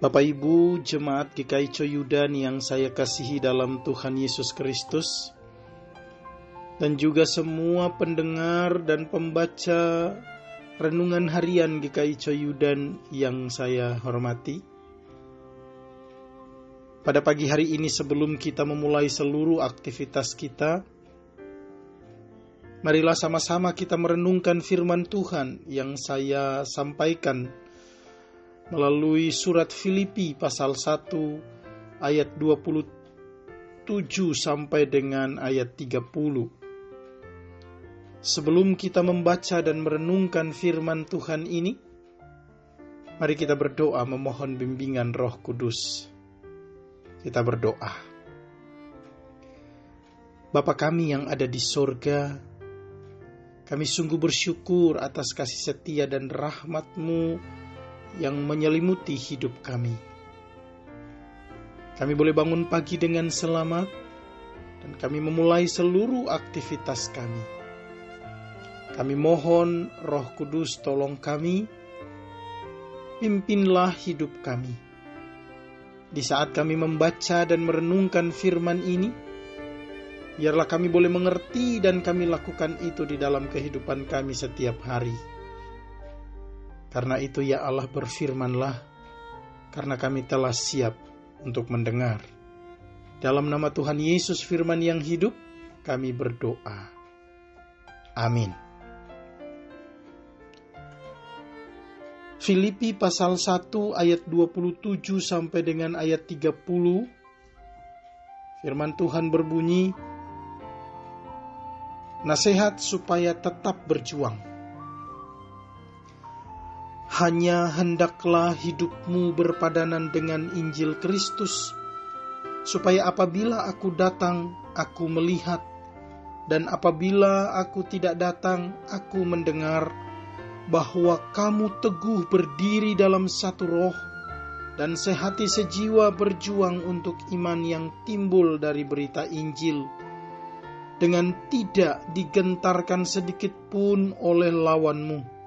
Bapak Ibu Jemaat GKI Coyudan yang saya kasihi dalam Tuhan Yesus Kristus dan juga semua pendengar dan pembaca renungan harian GKI Coyudan yang saya hormati. Pada pagi hari ini sebelum kita memulai seluruh aktivitas kita, marilah sama-sama kita merenungkan firman Tuhan yang saya sampaikan melalui surat Filipi pasal 1 ayat 27 sampai dengan ayat 30. Sebelum kita membaca dan merenungkan firman Tuhan ini, mari kita berdoa memohon bimbingan Roh Kudus. Kita berdoa. Bapa kami yang ada di sorga, kami sungguh bersyukur atas kasih setia dan rahmat-Mu yang menyelimuti hidup kami. Kami boleh bangun pagi dengan selamat, dan kami memulai seluruh aktivitas kami. Kami mohon, Roh Kudus, tolong kami, pimpinlah hidup kami. Di saat kami membaca dan merenungkan firman ini, biarlah kami boleh mengerti dan kami lakukan itu di dalam kehidupan kami setiap hari karena itu ya Allah berfirmanlah, karena kami telah siap untuk mendengar. Dalam nama Tuhan Yesus firman yang hidup, kami berdoa. Amin. Filipi pasal 1 ayat 27 sampai dengan ayat 30 Firman Tuhan berbunyi Nasihat supaya tetap berjuang hanya hendaklah hidupmu berpadanan dengan Injil Kristus, supaya apabila aku datang, aku melihat, dan apabila aku tidak datang, aku mendengar bahwa kamu teguh berdiri dalam satu roh dan sehati sejiwa berjuang untuk iman yang timbul dari berita Injil. Dengan tidak digentarkan sedikit pun oleh lawanmu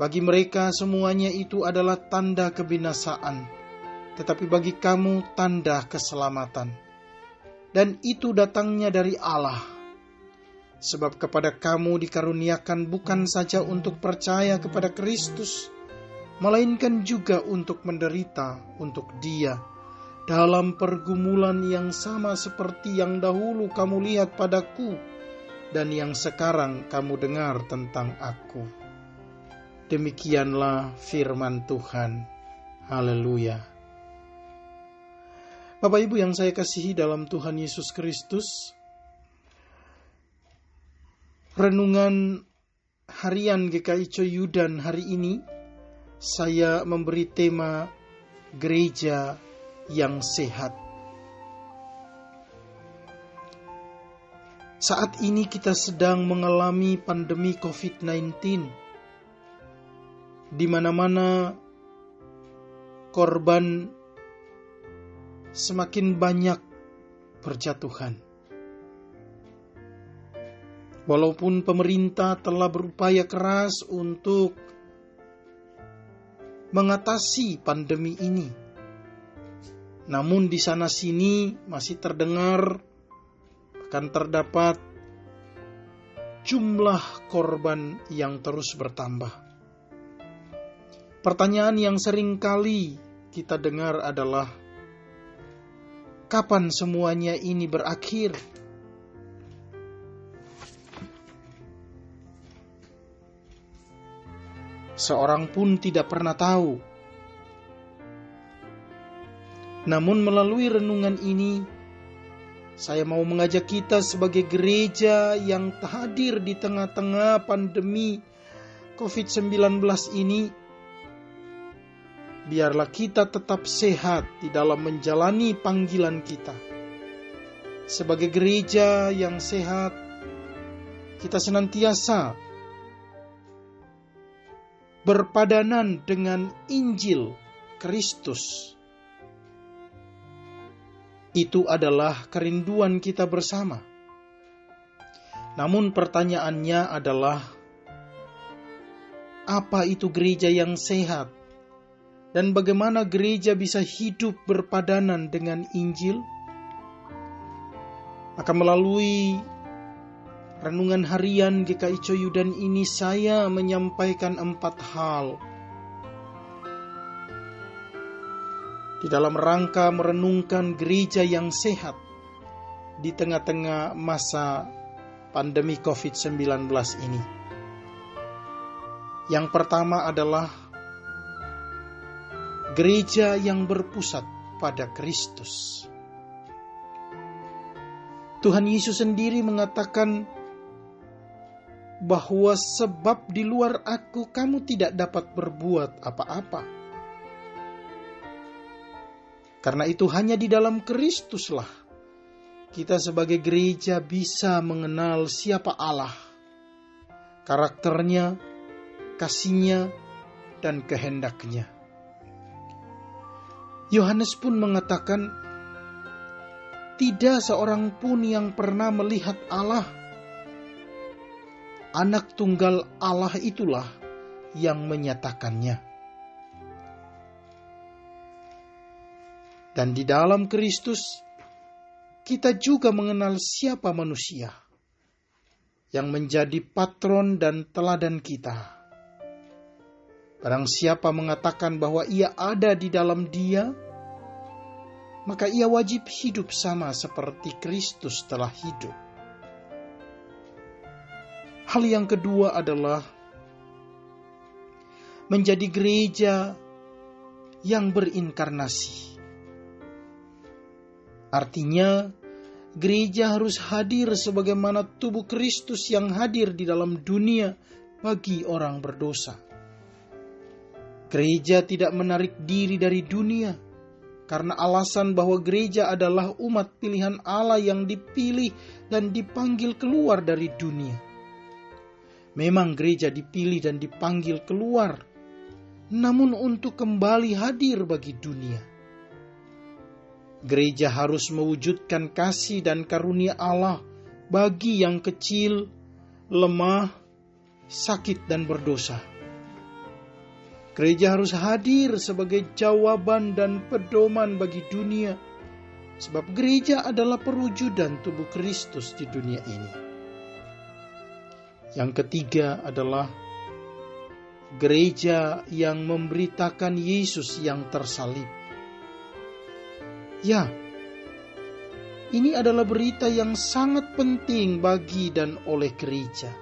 bagi mereka semuanya itu adalah tanda kebinasaan, tetapi bagi kamu tanda keselamatan. Dan itu datangnya dari Allah. Sebab kepada kamu dikaruniakan bukan saja untuk percaya kepada Kristus, melainkan juga untuk menderita untuk Dia dalam pergumulan yang sama seperti yang dahulu kamu lihat padaku dan yang sekarang kamu dengar tentang aku. Demikianlah firman Tuhan. Haleluya. Bapak Ibu yang saya kasihi dalam Tuhan Yesus Kristus, renungan harian GKI Coyudan hari ini, saya memberi tema gereja yang sehat. Saat ini kita sedang mengalami pandemi COVID-19 di mana-mana korban semakin banyak berjatuhan. Walaupun pemerintah telah berupaya keras untuk mengatasi pandemi ini, namun di sana-sini masih terdengar akan terdapat jumlah korban yang terus bertambah. Pertanyaan yang sering kali kita dengar adalah, kapan semuanya ini berakhir? Seorang pun tidak pernah tahu. Namun, melalui renungan ini, saya mau mengajak kita sebagai gereja yang hadir di tengah-tengah pandemi COVID-19 ini biarlah kita tetap sehat di dalam menjalani panggilan kita. Sebagai gereja yang sehat, kita senantiasa berpadanan dengan Injil Kristus. Itu adalah kerinduan kita bersama. Namun, pertanyaannya adalah: apa itu gereja yang sehat? Dan bagaimana gereja bisa hidup berpadanan dengan Injil? Maka melalui renungan harian GKI Coyudan ini saya menyampaikan empat hal. Di dalam rangka merenungkan gereja yang sehat di tengah-tengah masa pandemi COVID-19 ini. Yang pertama adalah gereja yang berpusat pada Kristus. Tuhan Yesus sendiri mengatakan bahwa sebab di luar aku kamu tidak dapat berbuat apa-apa. Karena itu hanya di dalam Kristuslah kita sebagai gereja bisa mengenal siapa Allah, karakternya, kasihnya, dan kehendaknya. Yohanes pun mengatakan, tidak seorang pun yang pernah melihat Allah anak tunggal Allah itulah yang menyatakannya. Dan di dalam Kristus, kita juga mengenal siapa manusia yang menjadi patron dan teladan kita. Barang siapa mengatakan bahwa ia ada di dalam dia, maka ia wajib hidup sama seperti Kristus telah hidup. Hal yang kedua adalah menjadi gereja yang berinkarnasi. Artinya, gereja harus hadir sebagaimana tubuh Kristus yang hadir di dalam dunia bagi orang berdosa. Gereja tidak menarik diri dari dunia karena alasan bahwa gereja adalah umat pilihan Allah yang dipilih dan dipanggil keluar dari dunia Memang gereja dipilih dan dipanggil keluar, namun untuk kembali hadir bagi dunia. Gereja harus mewujudkan kasih dan karunia Allah bagi yang kecil, lemah, sakit, dan berdosa. Gereja harus hadir sebagai jawaban dan pedoman bagi dunia, sebab gereja adalah perwujudan tubuh Kristus di dunia ini. Yang ketiga adalah gereja yang memberitakan Yesus yang tersalib. Ya, ini adalah berita yang sangat penting bagi dan oleh gereja.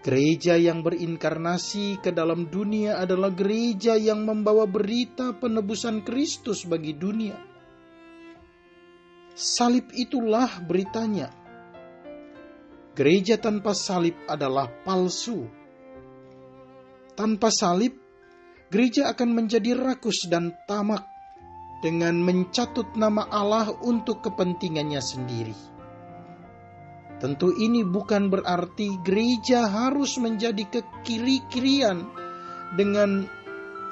Gereja yang berinkarnasi ke dalam dunia adalah gereja yang membawa berita penebusan Kristus bagi dunia. Salib itulah beritanya Gereja tanpa salib adalah palsu. Tanpa salib, gereja akan menjadi rakus dan tamak dengan mencatut nama Allah untuk kepentingannya sendiri. Tentu ini bukan berarti gereja harus menjadi kekiri-kirian dengan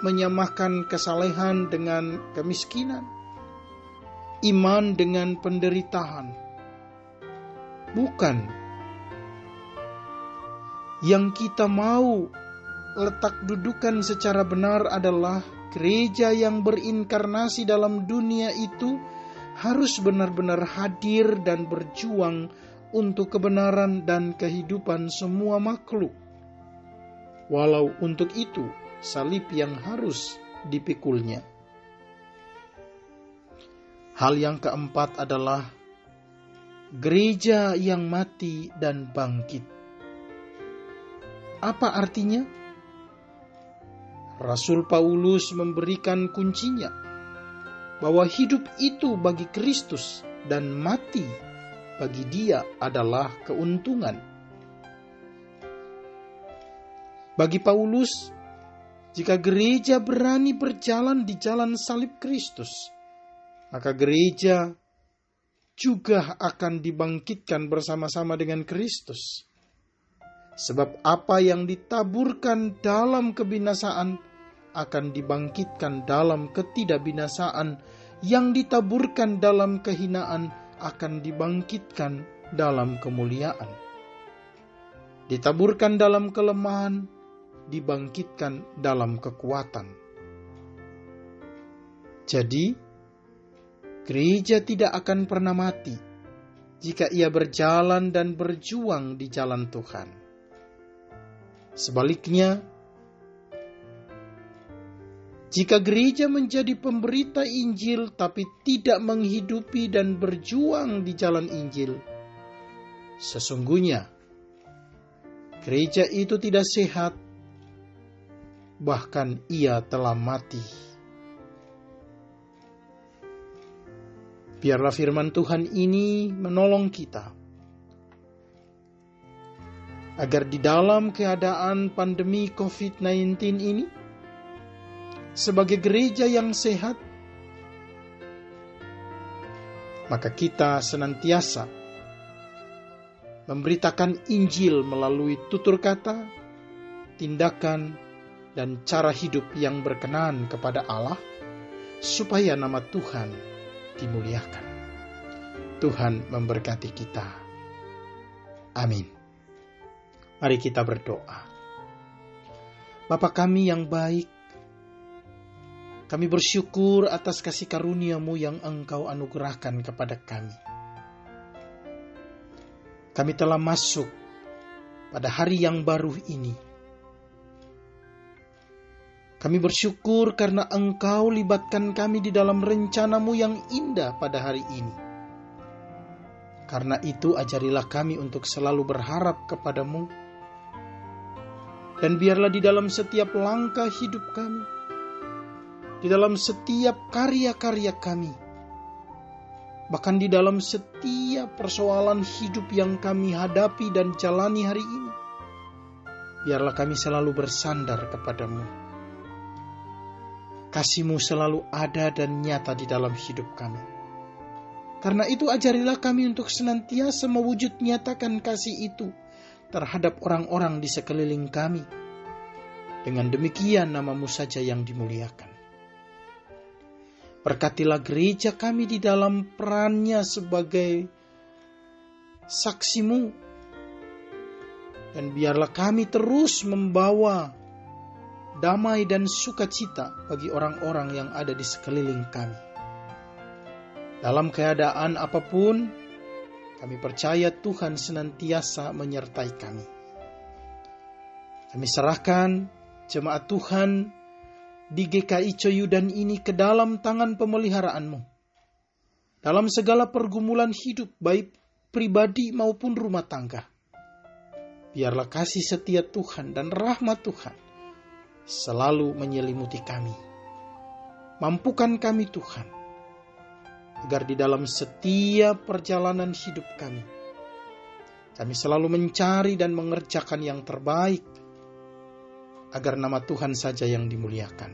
menyamakan kesalehan dengan kemiskinan, iman dengan penderitaan. Bukan yang kita mau letak dudukan secara benar adalah gereja yang berinkarnasi dalam dunia itu harus benar-benar hadir dan berjuang untuk kebenaran dan kehidupan semua makhluk. Walau untuk itu salib yang harus dipikulnya. Hal yang keempat adalah gereja yang mati dan bangkit. Apa artinya? Rasul Paulus memberikan kuncinya bahwa hidup itu bagi Kristus dan mati bagi dia adalah keuntungan. Bagi Paulus, jika gereja berani berjalan di jalan salib Kristus, maka gereja juga akan dibangkitkan bersama-sama dengan Kristus. Sebab apa yang ditaburkan dalam kebinasaan akan dibangkitkan dalam ketidakbinasaan, yang ditaburkan dalam kehinaan akan dibangkitkan dalam kemuliaan. Ditaburkan dalam kelemahan, dibangkitkan dalam kekuatan. Jadi, gereja tidak akan pernah mati jika ia berjalan dan berjuang di jalan Tuhan. Sebaliknya, jika gereja menjadi pemberita Injil tapi tidak menghidupi dan berjuang di jalan Injil, sesungguhnya gereja itu tidak sehat, bahkan ia telah mati. Biarlah firman Tuhan ini menolong kita agar di dalam keadaan pandemi COVID-19 ini sebagai gereja yang sehat, maka kita senantiasa memberitakan Injil melalui tutur kata, tindakan, dan cara hidup yang berkenan kepada Allah, supaya nama Tuhan dimuliakan. Tuhan memberkati kita. Amin. Mari kita berdoa. Bapa kami yang baik, kami bersyukur atas kasih karuniamu yang engkau anugerahkan kepada kami. Kami telah masuk pada hari yang baru ini. Kami bersyukur karena engkau libatkan kami di dalam rencanamu yang indah pada hari ini. Karena itu ajarilah kami untuk selalu berharap kepadamu. Dan biarlah di dalam setiap langkah hidup kami, di dalam setiap karya-karya kami, bahkan di dalam setiap persoalan hidup yang kami hadapi dan jalani hari ini. Biarlah kami selalu bersandar kepadamu. Kasihmu selalu ada dan nyata di dalam hidup kami. Karena itu ajarilah kami untuk senantiasa mewujud nyatakan kasih itu terhadap orang-orang di sekeliling kami. Dengan demikian namamu saja yang dimuliakan. Berkatilah gereja kami di dalam perannya sebagai saksimu. Dan biarlah kami terus membawa damai dan sukacita bagi orang-orang yang ada di sekeliling kami. Dalam keadaan apa pun, kami percaya Tuhan senantiasa menyertai kami. Kami serahkan jemaat Tuhan di GKI Coyudan ini ke dalam tangan pemeliharaanmu. Dalam segala pergumulan hidup baik pribadi maupun rumah tangga. Biarlah kasih setia Tuhan dan rahmat Tuhan selalu menyelimuti kami. Mampukan kami Tuhan, agar di dalam setiap perjalanan hidup kami, kami selalu mencari dan mengerjakan yang terbaik agar nama Tuhan saja yang dimuliakan.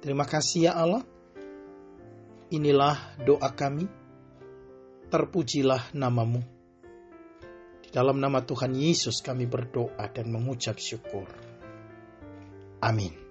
Terima kasih ya Allah. Inilah doa kami. Terpujilah namamu. Di dalam nama Tuhan Yesus kami berdoa dan mengucap syukur. Amin.